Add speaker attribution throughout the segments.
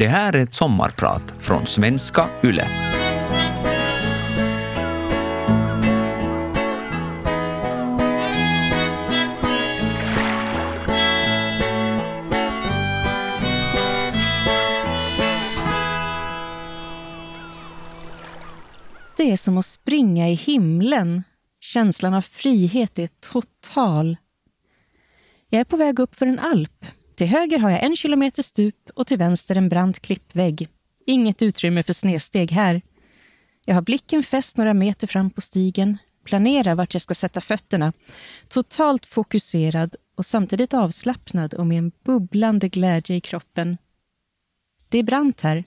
Speaker 1: Det här är ett sommarprat från svenska YLE.
Speaker 2: Det är som att springa i himlen. Känslan av frihet är total. Jag är på väg upp för en alp. Till höger har jag en kilometer stup och till vänster en brant klippvägg. Inget utrymme för snedsteg här. Jag har blicken fäst några meter fram på stigen, planerar vart jag ska sätta fötterna. Totalt fokuserad och samtidigt avslappnad och med en bubblande glädje i kroppen. Det är brant här.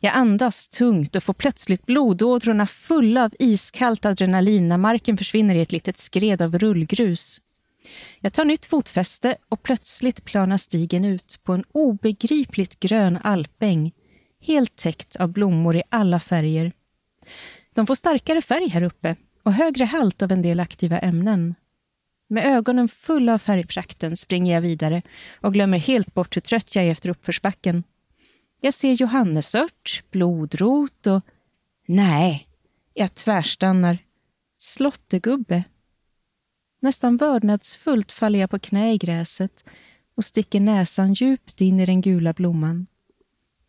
Speaker 2: Jag andas tungt och får plötsligt blodådrorna fulla av iskallt adrenalin när marken försvinner i ett litet skred av rullgrus. Jag tar nytt fotfäste och plötsligt planar stigen ut på en obegripligt grön alpäng, helt täckt av blommor i alla färger. De får starkare färg här uppe och högre halt av en del aktiva ämnen. Med ögonen fulla av färgprakten springer jag vidare och glömmer helt bort hur trött jag är efter uppförsbacken. Jag ser johannesört, blodrot och... Nej, jag tvärstannar. Slottegubbe. Nästan vördnadsfullt faller jag på knä i gräset och sticker näsan djupt in i den gula blomman.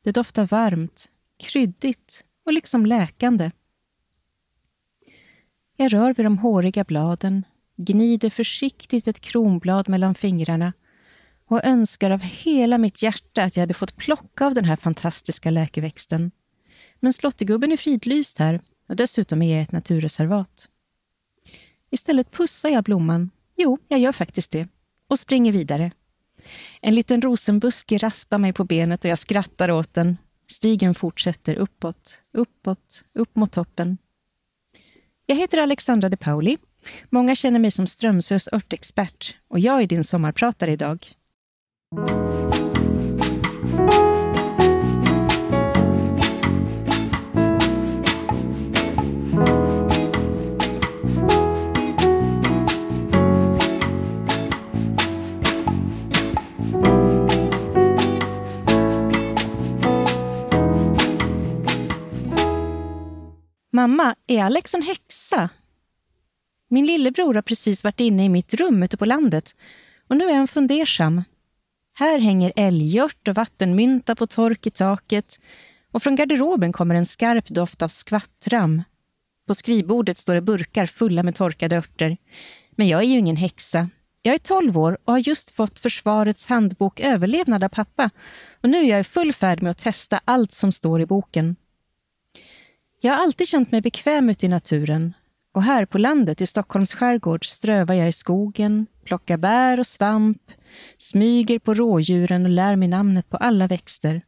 Speaker 2: Det doftar varmt, kryddigt och liksom läkande. Jag rör vid de håriga bladen, gnider försiktigt ett kronblad mellan fingrarna och önskar av hela mitt hjärta att jag hade fått plocka av den här fantastiska läkeväxten. Men slottegubben är fridlyst här och dessutom är jag ett naturreservat. Istället pussar jag blomman. Jo, jag gör faktiskt det. Och springer vidare. En liten rosenbuske raspar mig på benet och jag skrattar åt den. Stigen fortsätter uppåt, uppåt, upp mot toppen. Jag heter Alexandra de Pauli. Många känner mig som Strömsös örtexpert och jag är din sommarpratare idag. Mamma, är Alex en häxa? Min lillebror har precis varit inne i mitt rum ute på landet och nu är han fundersam. Här hänger älgört och vattenmynta på tork i taket och från garderoben kommer en skarp doft av skvattram. På skrivbordet står det burkar fulla med torkade örter. Men jag är ju ingen häxa. Jag är 12 år och har just fått Försvarets handbok Överlevnad av pappa och nu är jag i full färd med att testa allt som står i boken. Jag har alltid känt mig bekväm ute i naturen och här på landet i Stockholms skärgård strövar jag i skogen, plockar bär och svamp, smyger på rådjuren och lär mig namnet på alla växter.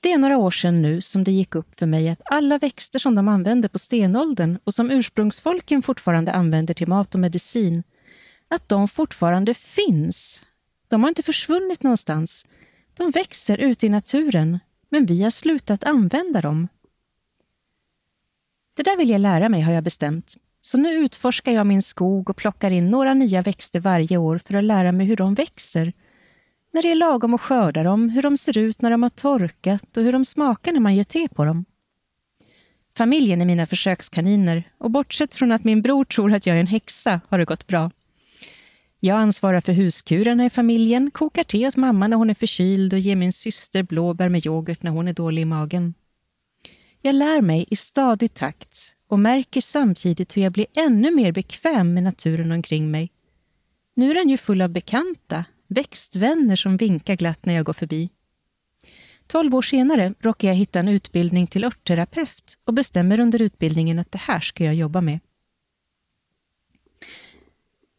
Speaker 2: Det är några år sedan nu som det gick upp för mig att alla växter som de använde på stenåldern och som ursprungsfolken fortfarande använder till mat och medicin, att de fortfarande finns. De har inte försvunnit någonstans. De växer ute i naturen, men vi har slutat använda dem. Det där vill jag lära mig har jag bestämt. Så nu utforskar jag min skog och plockar in några nya växter varje år för att lära mig hur de växer. När det är lagom att skörda dem, hur de ser ut när de har torkat och hur de smakar när man gör te på dem. Familjen är mina försökskaniner och bortsett från att min bror tror att jag är en häxa har det gått bra. Jag ansvarar för huskurerna i familjen, kokar te åt mamma när hon är förkyld och ger min syster blåbär med yoghurt när hon är dålig i magen. Jag lär mig i stadig takt och märker samtidigt hur jag blir ännu mer bekväm med naturen omkring mig. Nu är den ju full av bekanta, växtvänner som vinkar glatt när jag går förbi. Tolv år senare råkar jag hitta en utbildning till örtterapeut och bestämmer under utbildningen att det här ska jag jobba med.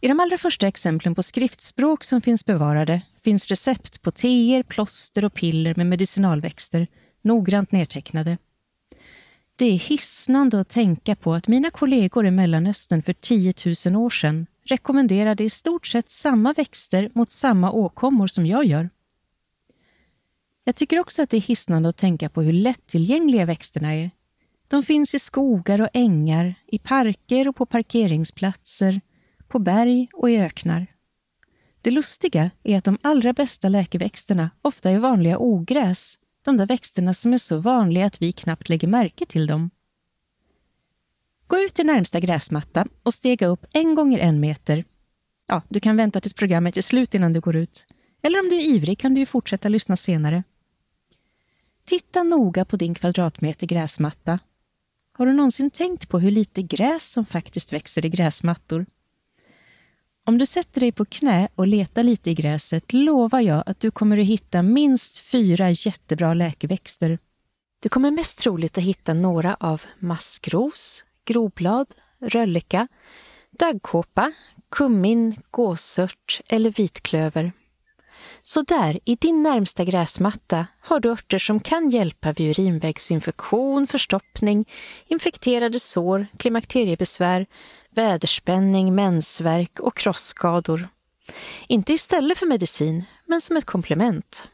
Speaker 2: I de allra första exemplen på skriftspråk som finns bevarade finns recept på teer, plåster och piller med medicinalväxter, noggrant nedtecknade. Det är hisnande att tänka på att mina kollegor i Mellanöstern för 10 000 år sedan rekommenderade i stort sett samma växter mot samma åkommor som jag gör. Jag tycker också att det är hisnande att tänka på hur lättillgängliga växterna är. De finns i skogar och ängar, i parker och på parkeringsplatser, på berg och i öknar. Det lustiga är att de allra bästa läkeväxterna ofta är vanliga ogräs de där växterna som är så vanliga att vi knappt lägger märke till dem. Gå ut till närmsta gräsmatta och stega upp en gånger en meter. Ja, du kan vänta tills programmet är slut innan du går ut. Eller om du är ivrig kan du ju fortsätta lyssna senare. Titta noga på din kvadratmeter gräsmatta. Har du någonsin tänkt på hur lite gräs som faktiskt växer i gräsmattor? Om du sätter dig på knä och letar lite i gräset lovar jag att du kommer att hitta minst fyra jättebra läkeväxter. Du kommer mest troligt att hitta några av maskros, groblad, rölleka, daggkåpa, kummin, gåsört eller vitklöver. Så där, i din närmsta gräsmatta har du örter som kan hjälpa vid urinvägsinfektion, förstoppning, infekterade sår, klimakteriebesvär, väderspänning, mensvärk och krossskador. Inte istället för medicin, men som ett komplement.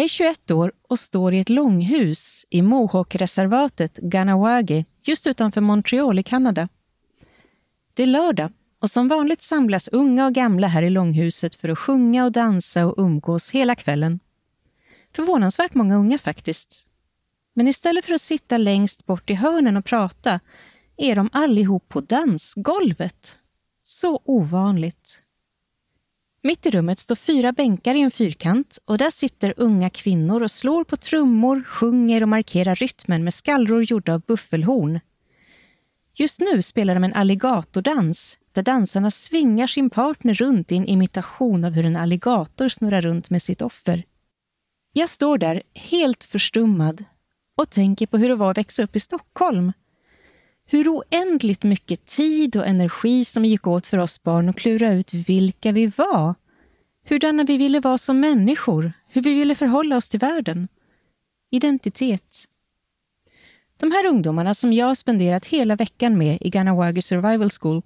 Speaker 2: Jag är 21 år och står i ett långhus i Mohawk-reservatet Ganawagi just utanför Montreal i Kanada. Det är lördag och som vanligt samlas unga och gamla här i långhuset för att sjunga och dansa och umgås hela kvällen. Förvånansvärt många unga faktiskt. Men istället för att sitta längst bort i hörnen och prata är de allihop på dansgolvet. Så ovanligt. Mitt i rummet står fyra bänkar i en fyrkant och där sitter unga kvinnor och slår på trummor, sjunger och markerar rytmen med skallror gjorda av buffelhorn. Just nu spelar de en alligatordans där dansarna svingar sin partner runt i en imitation av hur en alligator snurrar runt med sitt offer. Jag står där helt förstummad och tänker på hur det var att växa upp i Stockholm. Hur oändligt mycket tid och energi som gick åt för oss barn att klura ut vilka vi var. Hurdana vi ville vara som människor, hur vi ville förhålla oss till världen. Identitet. De här ungdomarna som jag spenderat hela veckan med i Ganawagi Survival School,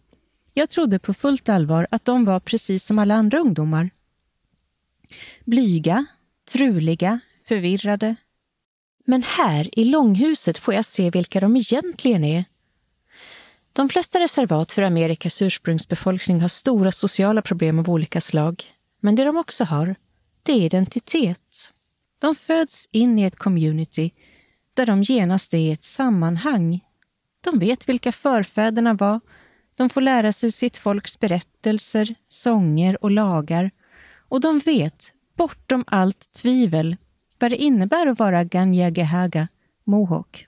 Speaker 2: jag trodde på fullt allvar att de var precis som alla andra ungdomar. Blyga, truliga, förvirrade. Men här i långhuset får jag se vilka de egentligen är. De flesta reservat för Amerikas ursprungsbefolkning har stora sociala problem av olika slag. Men det de också har, det är identitet. De föds in i ett community där de genast är i ett sammanhang. De vet vilka förfäderna var. De får lära sig sitt folks berättelser, sånger och lagar. Och de vet, bortom allt tvivel, vad det innebär att vara Ganyagehaga, mohawk.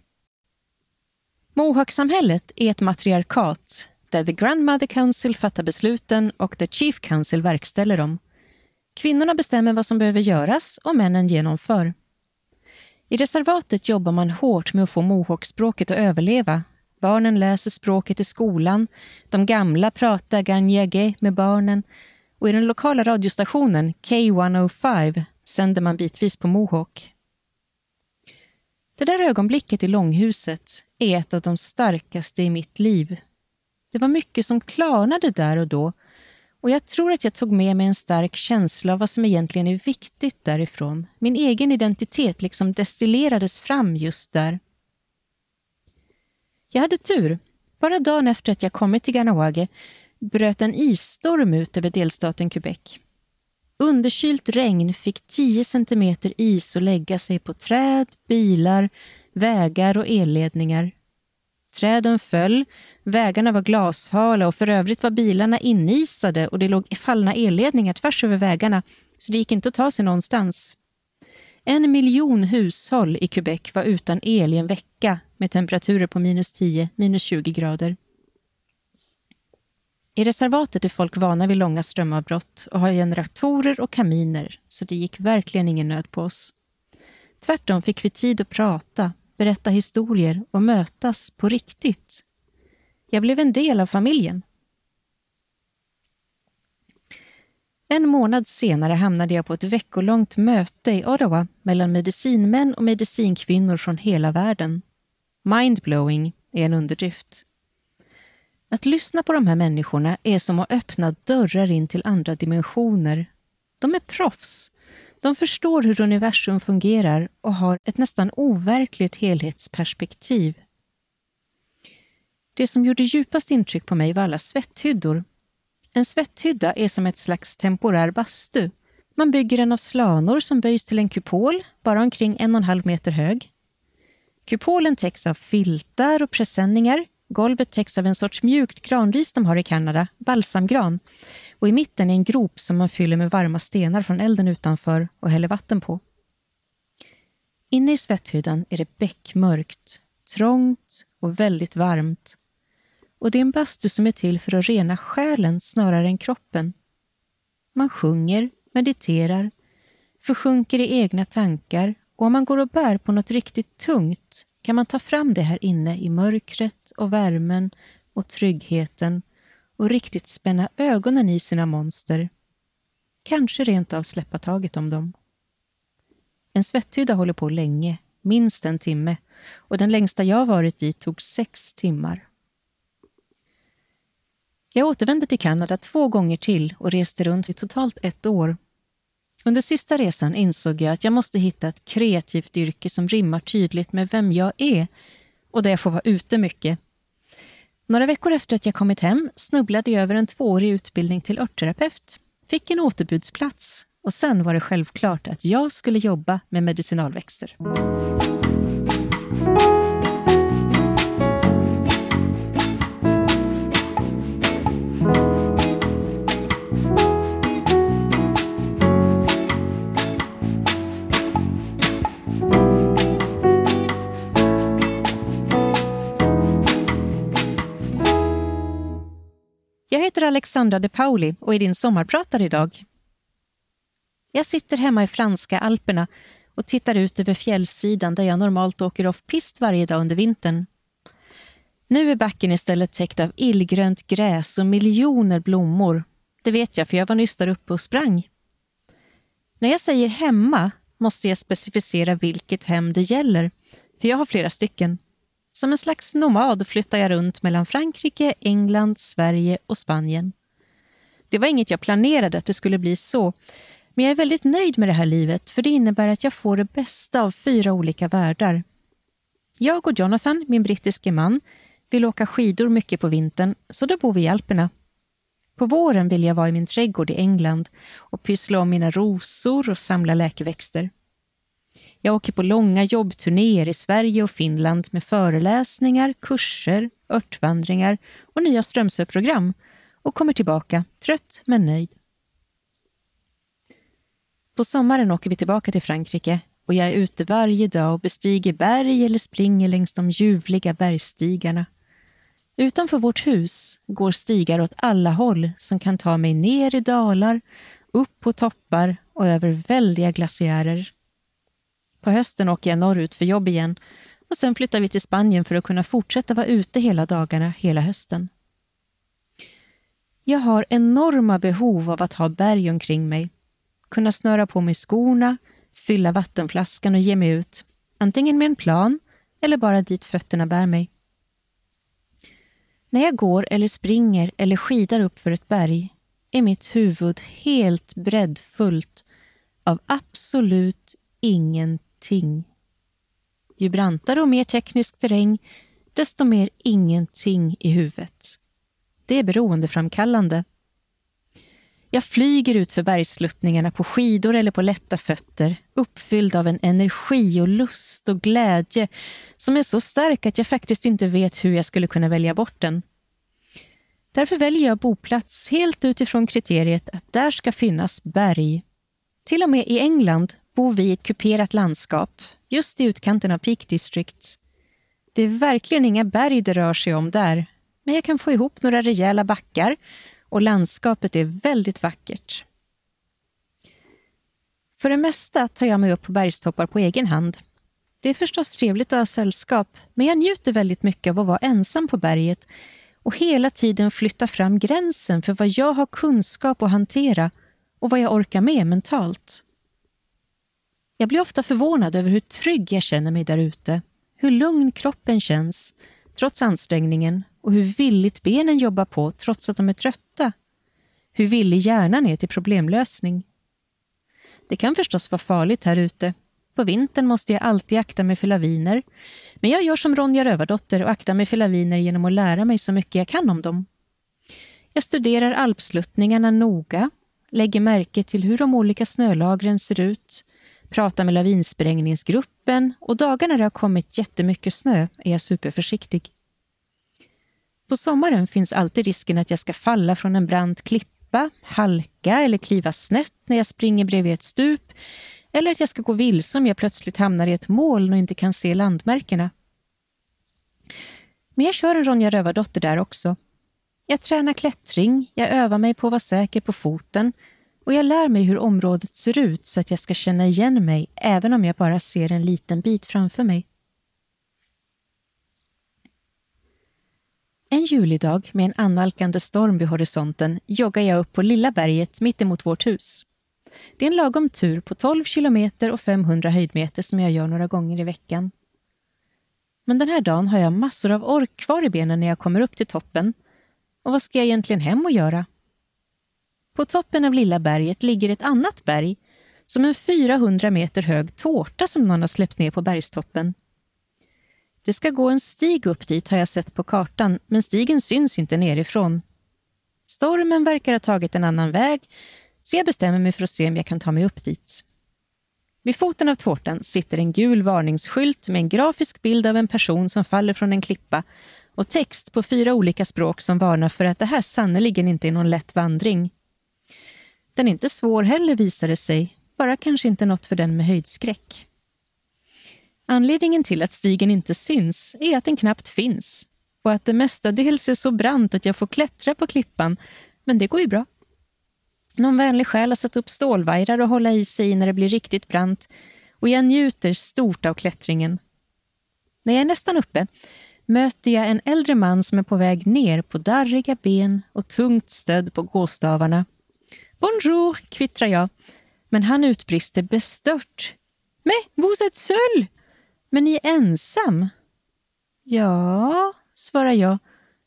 Speaker 2: Mohawk-samhället är ett matriarkat där The Grandmother Council fattar besluten och The Chief Council verkställer dem. Kvinnorna bestämmer vad som behöver göras och männen genomför. I reservatet jobbar man hårt med att få mohawkspråket att överleva. Barnen läser språket i skolan, de gamla pratar ganyage med barnen och i den lokala radiostationen K105 sänder man bitvis på mohawk. Det där ögonblicket i långhuset är ett av de starkaste i mitt liv. Det var mycket som klarnade där och då och jag tror att jag tog med mig en stark känsla av vad som egentligen är viktigt därifrån. Min egen identitet liksom destillerades fram just där. Jag hade tur. Bara dagen efter att jag kommit till Ganawage bröt en isstorm ut över delstaten Quebec. Underkylt regn fick 10 centimeter is att lägga sig på träd, bilar, vägar och elledningar. Träden föll, vägarna var glashala och för övrigt var bilarna inisade och det låg fallna elledningar tvärs över vägarna så det gick inte att ta sig någonstans. En miljon hushåll i Quebec var utan el i en vecka med temperaturer på minus 10, minus 20 grader. I reservatet är folk vana vid långa strömavbrott och har generatorer och kaminer, så det gick verkligen ingen nöd på oss. Tvärtom fick vi tid att prata, berätta historier och mötas på riktigt. Jag blev en del av familjen. En månad senare hamnade jag på ett veckolångt möte i Ottawa mellan medicinmän och medicinkvinnor från hela världen. Mindblowing är en underdrift. Att lyssna på de här människorna är som att öppna dörrar in till andra dimensioner. De är proffs. De förstår hur universum fungerar och har ett nästan overkligt helhetsperspektiv. Det som gjorde djupast intryck på mig var alla svetthyddor. En svetthydda är som ett slags temporär bastu. Man bygger den av slanor som böjs till en kupol, bara omkring en och en halv meter hög. Kupolen täcks av filtar och presenningar. Golvet täcks av en sorts mjukt granris de har i Kanada, balsamgran. Och i mitten är en grop som man fyller med varma stenar från elden utanför och häller vatten på. Inne i svetthyddan är det bäckmörkt, trångt och väldigt varmt. Och det är en bastu som är till för att rena själen snarare än kroppen. Man sjunger, mediterar, försjunker i egna tankar och om man går och bär på något riktigt tungt kan man ta fram det här inne i mörkret och värmen och tryggheten och riktigt spänna ögonen i sina monster. Kanske rent av släppa taget om dem. En svetthydda håller på länge, minst en timme och den längsta jag varit i tog sex timmar. Jag återvände till Kanada två gånger till och reste runt i totalt ett år. Under sista resan insåg jag att jag måste hitta ett kreativt yrke som rimmar tydligt med vem jag är och där jag får vara ute mycket. Några veckor efter att jag kommit hem snubblade jag över en tvåårig utbildning till örtterapeut, fick en återbudsplats och sen var det självklart att jag skulle jobba med medicinalväxter. Heter Alexandra de Pauli och är din sommarpratare idag. Jag sitter hemma i franska alperna och tittar ut över fjällsidan där jag normalt åker off-pist varje dag under vintern. Nu är backen istället täckt av illgrönt gräs och miljoner blommor. Det vet jag för jag var nyss där uppe och sprang. När jag säger hemma måste jag specificera vilket hem det gäller, för jag har flera stycken. Som en slags nomad flyttar jag runt mellan Frankrike, England, Sverige och Spanien. Det var inget jag planerade att det skulle bli så, men jag är väldigt nöjd med det här livet för det innebär att jag får det bästa av fyra olika världar. Jag och Jonathan, min brittiske man, vill åka skidor mycket på vintern, så då bor vi i Alperna. På våren vill jag vara i min trädgård i England och pyssla om mina rosor och samla läkeväxter. Jag åker på långa jobbturnéer i Sverige och Finland med föreläsningar, kurser, örtvandringar och nya Strömsöprogram och kommer tillbaka trött men nöjd. På sommaren åker vi tillbaka till Frankrike och jag är ute varje dag och bestiger berg eller springer längs de ljuvliga bergstigarna. Utanför vårt hus går stigar åt alla håll som kan ta mig ner i dalar, upp på toppar och över väldiga glaciärer. På hösten åker jag norrut för jobb igen och sen flyttar vi till Spanien för att kunna fortsätta vara ute hela dagarna hela hösten. Jag har enorma behov av att ha berg omkring mig, kunna snöra på mig skorna, fylla vattenflaskan och ge mig ut, antingen med en plan eller bara dit fötterna bär mig. När jag går eller springer eller skidar upp för ett berg är mitt huvud helt breddfullt av absolut ingenting ingenting. Ju brantare och mer teknisk terräng, desto mer ingenting i huvudet. Det är beroendeframkallande. Jag flyger ut för bergsluttningarna på skidor eller på lätta fötter uppfylld av en energi och lust och glädje som är så stark att jag faktiskt inte vet hur jag skulle kunna välja bort den. Därför väljer jag boplats helt utifrån kriteriet att där ska finnas berg. Till och med i England bor vi i ett kuperat landskap just i utkanten av Peak District. Det är verkligen inga berg det rör sig om där, men jag kan få ihop några rejäla backar och landskapet är väldigt vackert. För det mesta tar jag mig upp på bergstoppar på egen hand. Det är förstås trevligt att ha sällskap, men jag njuter väldigt mycket av att vara ensam på berget och hela tiden flytta fram gränsen för vad jag har kunskap att hantera och vad jag orkar med mentalt. Jag blir ofta förvånad över hur trygg jag känner mig där ute, hur lugn kroppen känns trots ansträngningen och hur villigt benen jobbar på trots att de är trötta. Hur villig hjärnan är till problemlösning. Det kan förstås vara farligt här ute. På vintern måste jag alltid akta mig för laviner. Men jag gör som Ronja Rövardotter och aktar mig för laviner genom att lära mig så mycket jag kan om dem. Jag studerar alpsluttningarna noga, lägger märke till hur de olika snölagren ser ut, pratar med lavinsprängningsgruppen och dagarna det har kommit jättemycket snö är jag superförsiktig. På sommaren finns alltid risken att jag ska falla från en brant klippa, halka eller kliva snett när jag springer bredvid ett stup eller att jag ska gå vilse om jag plötsligt hamnar i ett moln och inte kan se landmärkena. Men jag kör en Ronja Rövardotter där också. Jag tränar klättring, jag övar mig på att vara säker på foten och jag lär mig hur området ser ut så att jag ska känna igen mig även om jag bara ser en liten bit framför mig. En julidag med en annalkande storm vid horisonten joggar jag upp på Lilla berget mittemot vårt hus. Det är en lagom tur på 12 kilometer och 500 höjdmeter som jag gör några gånger i veckan. Men den här dagen har jag massor av ork kvar i benen när jag kommer upp till toppen. Och vad ska jag egentligen hem och göra? På toppen av Lilla berget ligger ett annat berg som en 400 meter hög tårta som någon har släppt ner på bergstoppen. Det ska gå en stig upp dit har jag sett på kartan, men stigen syns inte nerifrån. Stormen verkar ha tagit en annan väg, så jag bestämmer mig för att se om jag kan ta mig upp dit. Vid foten av tårtan sitter en gul varningsskylt med en grafisk bild av en person som faller från en klippa och text på fyra olika språk som varnar för att det här sannerligen inte är någon lätt vandring. Den är inte svår heller visar det sig, bara kanske inte något för den med höjdskräck. Anledningen till att stigen inte syns är att den knappt finns och att det mestadels är så brant att jag får klättra på klippan, men det går ju bra. Någon vänlig själ har satt upp stålvajrar och hålla i sig när det blir riktigt brant och jag njuter stort av klättringen. När jag är nästan uppe möter jag en äldre man som är på väg ner på darriga ben och tungt stödd på gåstavarna. Bonjour, kvittrar jag, men han utbrister bestört. Mais, vous êtes seul! Men ni är ensam? Ja, svarar jag.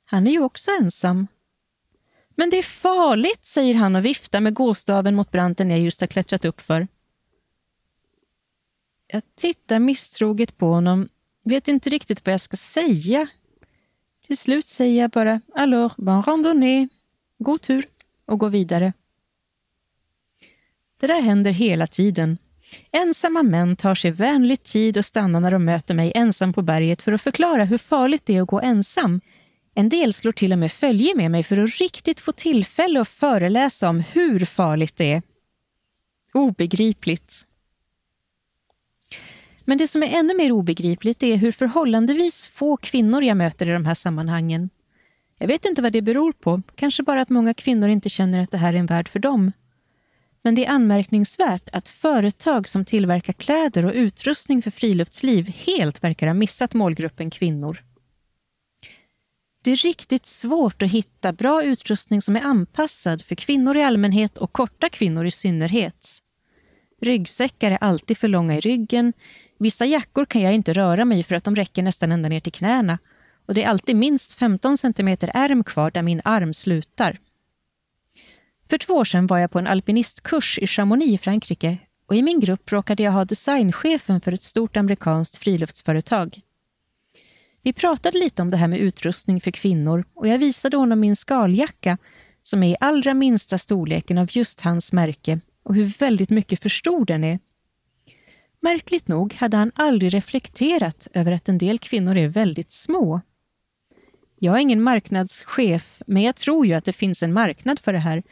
Speaker 2: Han är ju också ensam. Men det är farligt, säger han och viftar med gåstaven mot branten jag just har klättrat upp för. Jag tittar misstroget på honom, vet inte riktigt vad jag ska säga. Till slut säger jag bara alors, bon randonnée, god tur och går vidare. Det där händer hela tiden. Ensamma män tar sig vänligt tid och stannar när de möter mig ensam på berget för att förklara hur farligt det är att gå ensam. En del slår till och med följe med mig för att riktigt få tillfälle att föreläsa om hur farligt det är. Obegripligt. Men det som är ännu mer obegripligt är hur förhållandevis få kvinnor jag möter i de här sammanhangen. Jag vet inte vad det beror på, kanske bara att många kvinnor inte känner att det här är en värld för dem. Men det är anmärkningsvärt att företag som tillverkar kläder och utrustning för friluftsliv helt verkar ha missat målgruppen kvinnor. Det är riktigt svårt att hitta bra utrustning som är anpassad för kvinnor i allmänhet och korta kvinnor i synnerhet. Ryggsäckar är alltid för långa i ryggen. Vissa jackor kan jag inte röra mig för att de räcker nästan ända ner till knäna. Och det är alltid minst 15 cm ärm kvar där min arm slutar. För två år sedan var jag på en alpinistkurs i Chamonix i Frankrike och i min grupp råkade jag ha designchefen för ett stort amerikanskt friluftsföretag. Vi pratade lite om det här med utrustning för kvinnor och jag visade honom min skaljacka som är i allra minsta storleken av just hans märke och hur väldigt mycket för stor den är. Märkligt nog hade han aldrig reflekterat över att en del kvinnor är väldigt små. Jag är ingen marknadschef, men jag tror ju att det finns en marknad för det här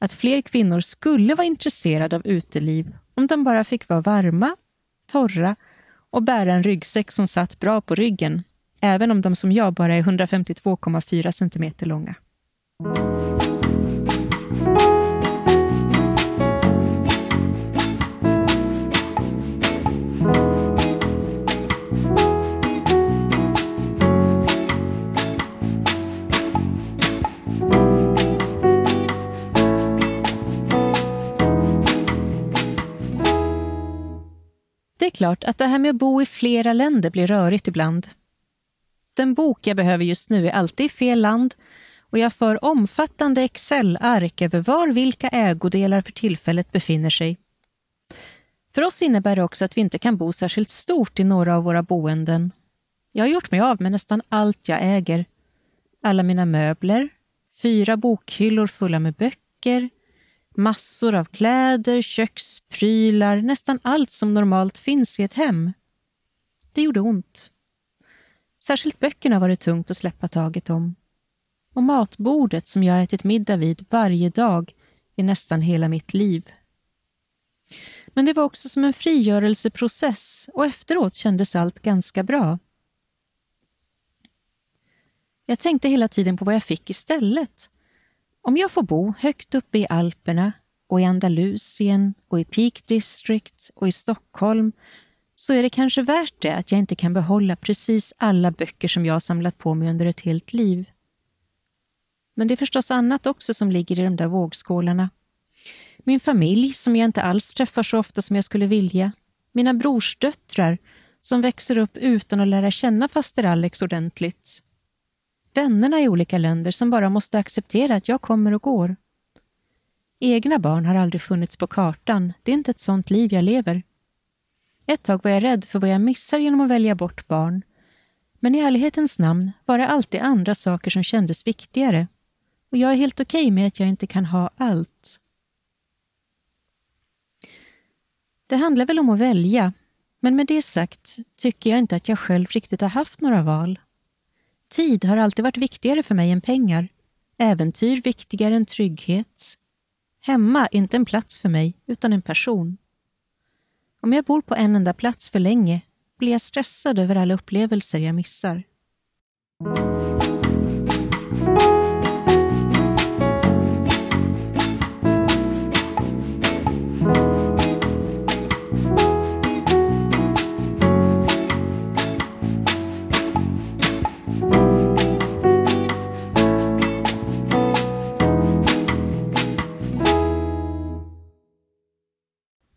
Speaker 2: att fler kvinnor skulle vara intresserade av uteliv om de bara fick vara varma, torra och bära en ryggsäck som satt bra på ryggen, även om de som jag bara är 152,4 cm långa. Klart att det här med att bo i flera länder blir rörigt ibland. Den bok jag behöver just nu är alltid i fel land och jag för omfattande Excel-ark över var vilka ägodelar för tillfället befinner sig. För oss innebär det också att vi inte kan bo särskilt stort i några av våra boenden. Jag har gjort mig av med nästan allt jag äger. Alla mina möbler, fyra bokhyllor fulla med böcker, massor av kläder, köksprylar, nästan allt som normalt finns i ett hem. Det gjorde ont. Särskilt böckerna var det tungt att släppa taget om. Och matbordet som jag ätit middag vid varje dag i nästan hela mitt liv. Men det var också som en frigörelseprocess och efteråt kändes allt ganska bra. Jag tänkte hela tiden på vad jag fick istället. Om jag får bo högt uppe i Alperna och i Andalusien och i Peak District och i Stockholm så är det kanske värt det att jag inte kan behålla precis alla böcker som jag har samlat på mig under ett helt liv. Men det är förstås annat också som ligger i de där vågskålarna. Min familj som jag inte alls träffar så ofta som jag skulle vilja. Mina brorsdöttrar som växer upp utan att lära känna faster Alex ordentligt. Vännerna i olika länder som bara måste acceptera att jag kommer och går. Egna barn har aldrig funnits på kartan. Det är inte ett sånt liv jag lever. Ett tag var jag rädd för vad jag missar genom att välja bort barn. Men i ärlighetens namn var det alltid andra saker som kändes viktigare. Och jag är helt okej okay med att jag inte kan ha allt. Det handlar väl om att välja, men med det sagt tycker jag inte att jag själv riktigt har haft några val. Tid har alltid varit viktigare för mig än pengar. Äventyr viktigare än trygghet. Hemma är inte en plats för mig, utan en person. Om jag bor på en enda plats för länge blir jag stressad över alla upplevelser jag missar.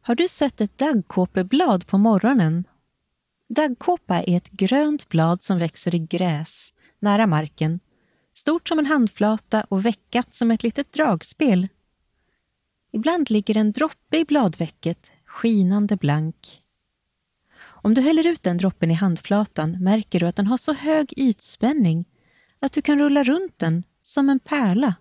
Speaker 2: Har du sett ett daggkåpeblad på morgonen? Daggkåpa är ett grönt blad som växer i gräs, nära marken. Stort som en handflata och veckat som ett litet dragspel. Ibland ligger en droppe i bladvecket, skinande blank. Om du häller ut den droppen i handflatan märker du att den har så hög ytspänning att du kan rulla runt den som en pärla.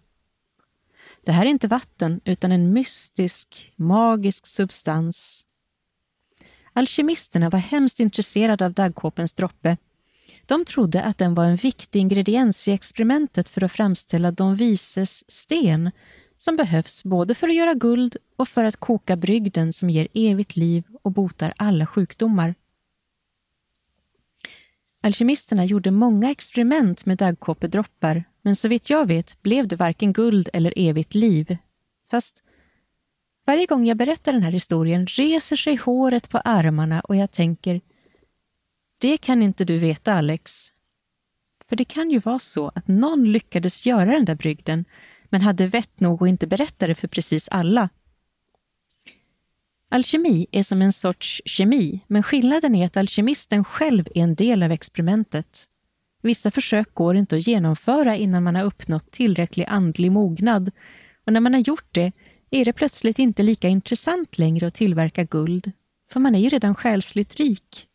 Speaker 2: Det här är inte vatten utan en mystisk, magisk substans. Alkemisterna var hemskt intresserade av daggkåpens droppe. De trodde att den var en viktig ingrediens i experimentet för att framställa de vises sten som behövs både för att göra guld och för att koka brygden som ger evigt liv och botar alla sjukdomar. Alkemisterna gjorde många experiment med daggkåpedroppar men så vitt jag vet blev det varken guld eller evigt liv. Fast varje gång jag berättar den här historien reser sig håret på armarna och jag tänker det kan inte du veta, Alex. För det kan ju vara så att någon lyckades göra den där brygden men hade vett nog att inte berätta det för precis alla. Alkemi är som en sorts kemi, men skillnaden är att alkemisten själv är en del av experimentet. Vissa försök går inte att genomföra innan man har uppnått tillräcklig andlig mognad och när man har gjort det är det plötsligt inte lika intressant längre att tillverka guld, för man är ju redan själsligt rik.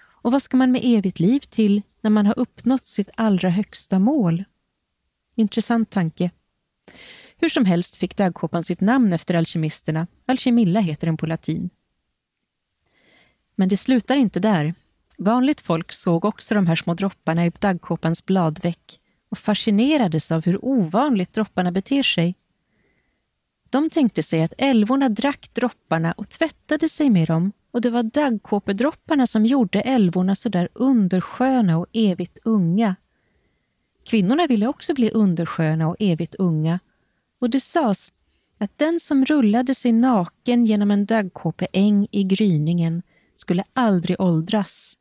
Speaker 2: Och vad ska man med evigt liv till när man har uppnått sitt allra högsta mål? Intressant tanke. Hur som helst fick daggkåpan sitt namn efter alkemisterna. Alkemilla heter den på latin. Men det slutar inte där. Vanligt folk såg också de här små dropparna i daggkåpans bladväck och fascinerades av hur ovanligt dropparna beter sig. De tänkte sig att älvorna drack dropparna och tvättade sig med dem och det var daggkåpedropparna som gjorde älvorna så där undersköna och evigt unga. Kvinnorna ville också bli undersköna och evigt unga och det sades att den som rullade sig naken genom en daggkåpeäng i gryningen skulle aldrig åldras.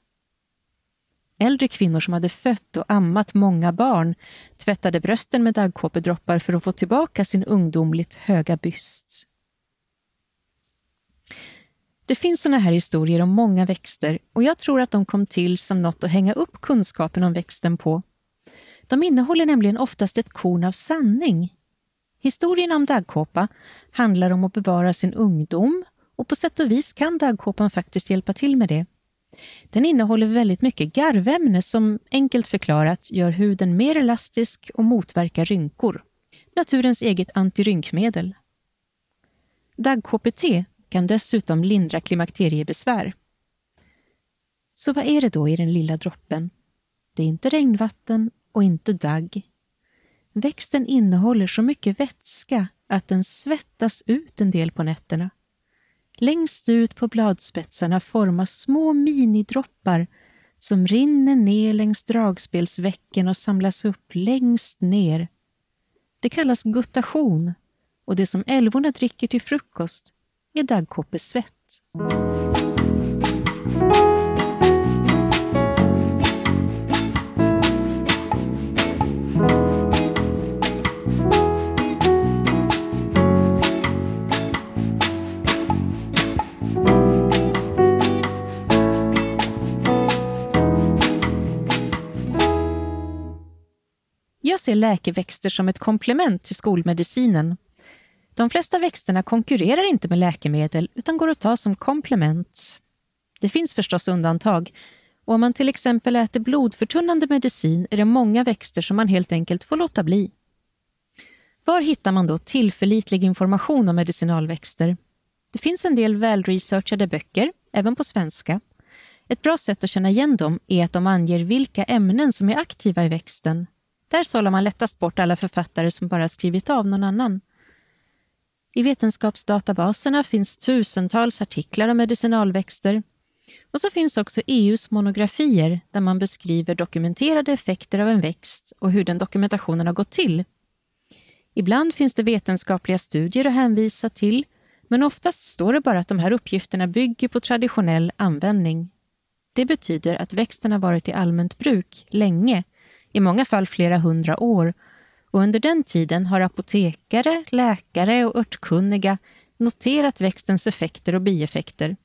Speaker 2: Äldre kvinnor som hade fött och ammat många barn tvättade brösten med daggkåpedroppar för att få tillbaka sin ungdomligt höga byst. Det finns såna här historier om många växter och jag tror att de kom till som något att hänga upp kunskapen om växten på. De innehåller nämligen oftast ett korn av sanning. Historien om daggkåpa handlar om att bevara sin ungdom och på sätt och vis kan daggkåpan faktiskt hjälpa till med det. Den innehåller väldigt mycket garvämne som enkelt förklarat gör huden mer elastisk och motverkar rynkor. Naturens eget antirynkmedel. Dagg-KPT kan dessutom lindra klimakteriebesvär. Så vad är det då i den lilla droppen? Det är inte regnvatten och inte dagg. Växten innehåller så mycket vätska att den svettas ut en del på nätterna. Längst ut på bladspetsarna formas små minidroppar som rinner ner längs dragspelsvecken och samlas upp längst ner. Det kallas guttation och det som älvorna dricker till frukost är daggkoppesvett. Ser läkeväxter som ett komplement till skolmedicinen. De flesta växterna konkurrerar inte med läkemedel utan går att ta som komplement. Det finns förstås undantag och om man till exempel äter blodförtunnande medicin är det många växter som man helt enkelt får låta bli. Var hittar man då tillförlitlig information om medicinalväxter? Det finns en del välresearchade böcker, även på svenska. Ett bra sätt att känna igen dem är att de anger vilka ämnen som är aktiva i växten där sållar man lättast bort alla författare som bara skrivit av någon annan. I vetenskapsdatabaserna finns tusentals artiklar om medicinalväxter. Och så finns också EUs monografier där man beskriver dokumenterade effekter av en växt och hur den dokumentationen har gått till. Ibland finns det vetenskapliga studier att hänvisa till men oftast står det bara att de här uppgifterna bygger på traditionell användning. Det betyder att växten har varit i allmänt bruk länge i många fall flera hundra år och under den tiden har apotekare, läkare och örtkunniga noterat växtens effekter och bieffekter.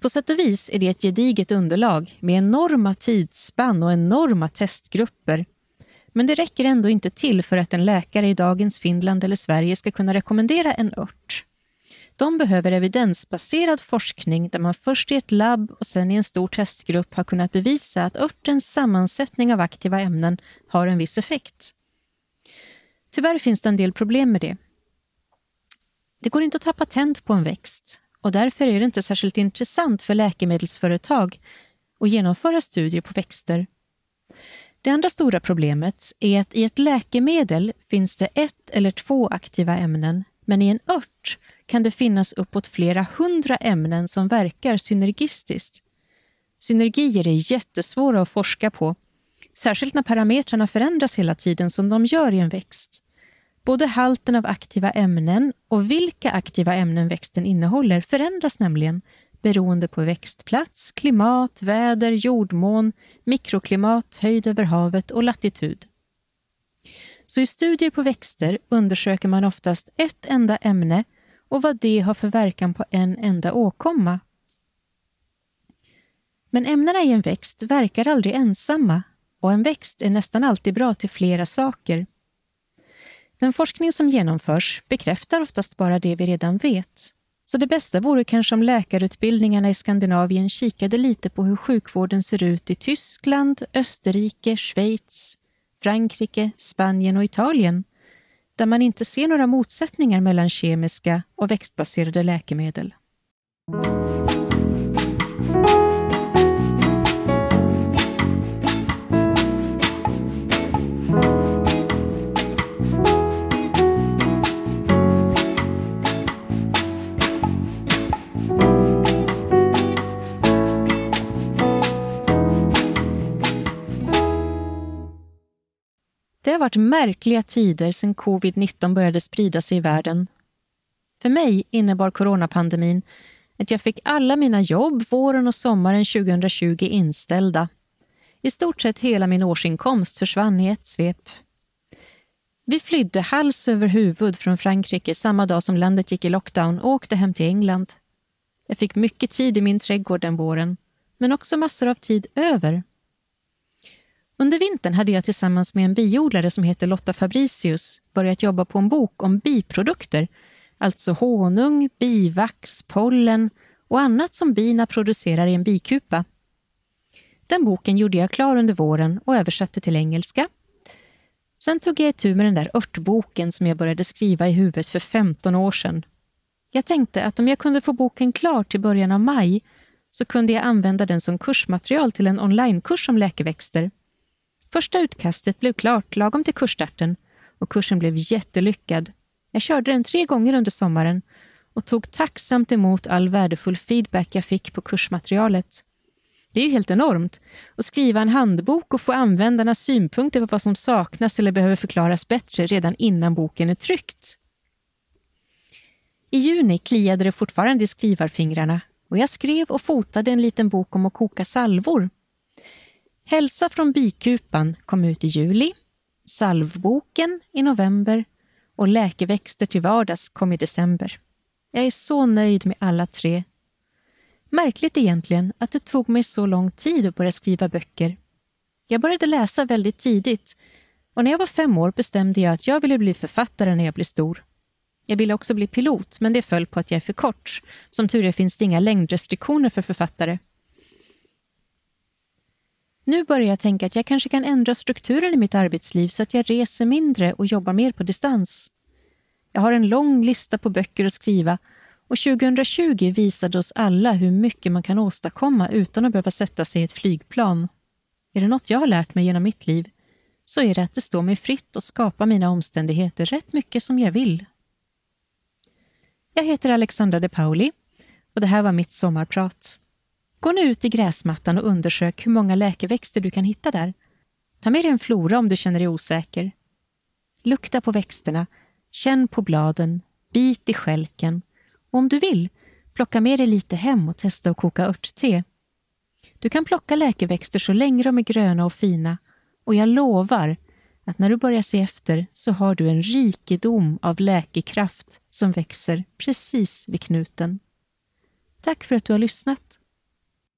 Speaker 2: På sätt och vis är det ett gediget underlag med enorma tidsspann och enorma testgrupper. Men det räcker ändå inte till för att en läkare i dagens Finland eller Sverige ska kunna rekommendera en ört. De behöver evidensbaserad forskning där man först i ett labb och sen i en stor testgrupp har kunnat bevisa att örtens sammansättning av aktiva ämnen har en viss effekt. Tyvärr finns det en del problem med det. Det går inte att ta patent på en växt och därför är det inte särskilt intressant för läkemedelsföretag att genomföra studier på växter. Det andra stora problemet är att i ett läkemedel finns det ett eller två aktiva ämnen men i en ört kan det finnas uppåt flera hundra ämnen som verkar synergistiskt. Synergier är jättesvåra att forska på, särskilt när parametrarna förändras hela tiden som de gör i en växt. Både halten av aktiva ämnen och vilka aktiva ämnen växten innehåller förändras nämligen beroende på växtplats, klimat, väder, jordmån, mikroklimat, höjd över havet och latitud. Så i studier på växter undersöker man oftast ett enda ämne och vad det har för verkan på en enda åkomma. Men ämnena i en växt verkar aldrig ensamma och en växt är nästan alltid bra till flera saker. Den forskning som genomförs bekräftar oftast bara det vi redan vet. Så det bästa vore kanske om läkarutbildningarna i Skandinavien kikade lite på hur sjukvården ser ut i Tyskland, Österrike, Schweiz, Frankrike, Spanien och Italien där man inte ser några motsättningar mellan kemiska och växtbaserade läkemedel. Det har varit märkliga tider sedan covid-19 började sprida sig i världen. För mig innebar coronapandemin att jag fick alla mina jobb våren och sommaren 2020 inställda. I stort sett hela min årsinkomst försvann i ett svep. Vi flydde hals över huvud från Frankrike samma dag som landet gick i lockdown och åkte hem till England. Jag fick mycket tid i min trädgård den våren, men också massor av tid över. Under vintern hade jag tillsammans med en biodlare som heter Lotta Fabricius börjat jobba på en bok om biprodukter, alltså honung, bivax, pollen och annat som bina producerar i en bikupa. Den boken gjorde jag klar under våren och översatte till engelska. Sen tog jag itu med den där örtboken som jag började skriva i huvudet för 15 år sedan. Jag tänkte att om jag kunde få boken klar till början av maj så kunde jag använda den som kursmaterial till en onlinekurs om läkeväxter. Första utkastet blev klart lagom till kursstarten och kursen blev jättelyckad. Jag körde den tre gånger under sommaren och tog tacksamt emot all värdefull feedback jag fick på kursmaterialet. Det är ju helt enormt att skriva en handbok och få användarnas synpunkter på vad som saknas eller behöver förklaras bättre redan innan boken är tryckt. I juni kliade det fortfarande i skrivarfingrarna och jag skrev och fotade en liten bok om att koka salvor. Hälsa från bikupan kom ut i juli, salvboken i november och läkeväxter till vardags kom i december. Jag är så nöjd med alla tre. Märkligt egentligen att det tog mig så lång tid att börja skriva böcker. Jag började läsa väldigt tidigt och när jag var fem år bestämde jag att jag ville bli författare när jag blev stor. Jag ville också bli pilot, men det föll på att jag är för kort. Som tur är finns det inga längdrestriktioner för författare. Nu börjar jag tänka att jag kanske kan ändra strukturen i mitt arbetsliv så att jag reser mindre och jobbar mer på distans. Jag har en lång lista på böcker att skriva och 2020 visade oss alla hur mycket man kan åstadkomma utan att behöva sätta sig i ett flygplan. Är det något jag har lärt mig genom mitt liv så är det att det står mig fritt att skapa mina omständigheter rätt mycket som jag vill. Jag heter Alexandra De Pauli och det här var mitt sommarprat. Gå nu ut i gräsmattan och undersök hur många läkeväxter du kan hitta där. Ta med dig en flora om du känner dig osäker. Lukta på växterna, känn på bladen, bit i skälken och om du vill, plocka med dig lite hem och testa att koka örtte. Du kan plocka läkeväxter så länge de är gröna och fina och jag lovar att när du börjar se efter så har du en rikedom av läkekraft som växer precis vid knuten. Tack för att du har lyssnat.